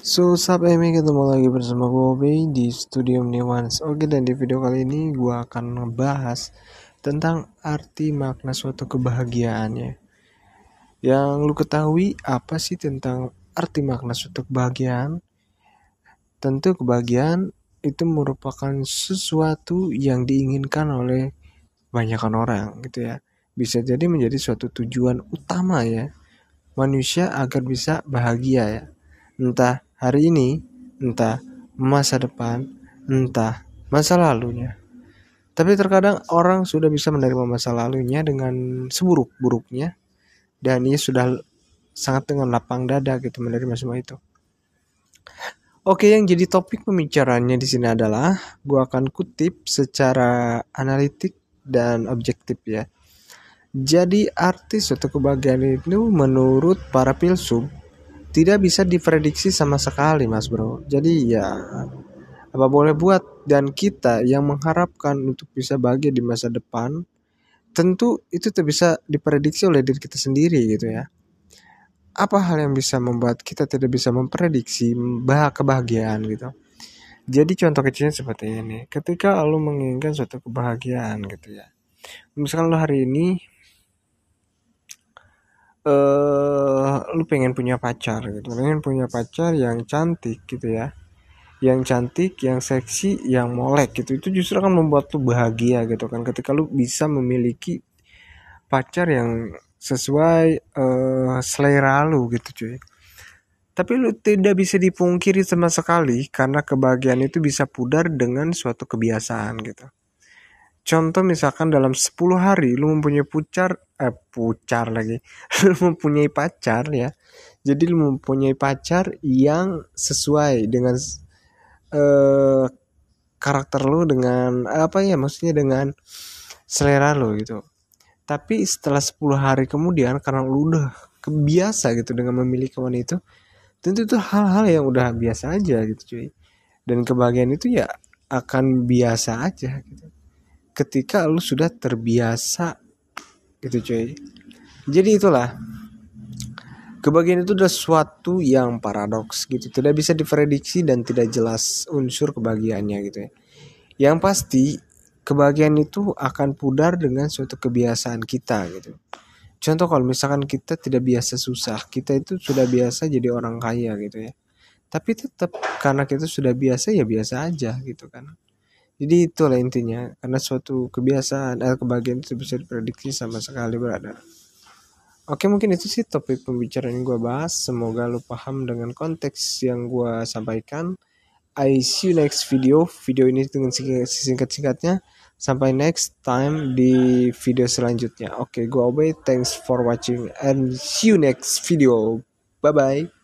So, sub Emi ketemu lagi bersama Obi di Studio Newans. Oke, dan di video kali ini gue akan ngebahas tentang arti makna suatu kebahagiaan ya. Yang lu ketahui apa sih tentang arti makna suatu kebahagiaan? Tentu kebahagiaan itu merupakan sesuatu yang diinginkan oleh banyakkan orang gitu ya. Bisa jadi menjadi suatu tujuan utama ya manusia agar bisa bahagia ya. Entah hari ini, entah masa depan, entah masa lalunya. Tapi terkadang orang sudah bisa menerima masa lalunya dengan seburuk-buruknya dan ia sudah sangat dengan lapang dada gitu menerima semua itu. Oke, yang jadi topik pembicaranya di sini adalah gua akan kutip secara analitik dan objektif ya. Jadi arti suatu kebahagiaan itu menurut para filsuf tidak bisa diprediksi sama sekali mas bro. Jadi ya apa boleh buat dan kita yang mengharapkan untuk bisa bahagia di masa depan tentu itu tidak bisa diprediksi oleh diri kita sendiri gitu ya. Apa hal yang bisa membuat kita tidak bisa memprediksi bah kebahagiaan gitu? Jadi contoh kecilnya seperti ini. Ketika lo menginginkan suatu kebahagiaan gitu ya. Misalkan lo hari ini uh, lu pengen punya pacar gitu. Pengen punya pacar yang cantik gitu ya. Yang cantik, yang seksi, yang molek gitu. Itu justru akan membuat lu bahagia gitu kan. Ketika lu bisa memiliki pacar yang sesuai uh, selera lu gitu cuy. Tapi lu tidak bisa dipungkiri sama sekali karena kebahagiaan itu bisa pudar dengan suatu kebiasaan gitu. Contoh misalkan dalam 10 hari lu mempunyai pucar eh pucar lagi. Lu mempunyai pacar ya. Jadi lu mempunyai pacar yang sesuai dengan eh karakter lu dengan apa ya maksudnya dengan selera lu gitu. Tapi setelah 10 hari kemudian karena lu udah kebiasa gitu dengan memiliki wanita itu tentu itu hal-hal yang udah biasa aja gitu cuy. Dan kebahagiaan itu ya akan biasa aja gitu. Ketika lu sudah terbiasa gitu cuy. Jadi itulah. Kebahagiaan itu adalah suatu yang paradoks gitu. Tidak bisa diprediksi dan tidak jelas unsur kebahagiaannya gitu ya. Yang pasti kebahagiaan itu akan pudar dengan suatu kebiasaan kita gitu. Contoh kalau misalkan kita tidak biasa susah kita itu sudah biasa jadi orang kaya gitu ya. Tapi tetap karena kita sudah biasa ya biasa aja gitu kan jadi itulah intinya karena suatu kebiasaan atau kebahagiaan itu bisa diprediksi sama sekali berada oke mungkin itu sih topik pembicaraan yang gue bahas. Semoga lo paham dengan konteks yang gue sampaikan. I see you next video. Video ini dengan singkat-singkatnya. Sampai next time di video selanjutnya. Oke gue obey. Thanks for watching and see you next video. Bye bye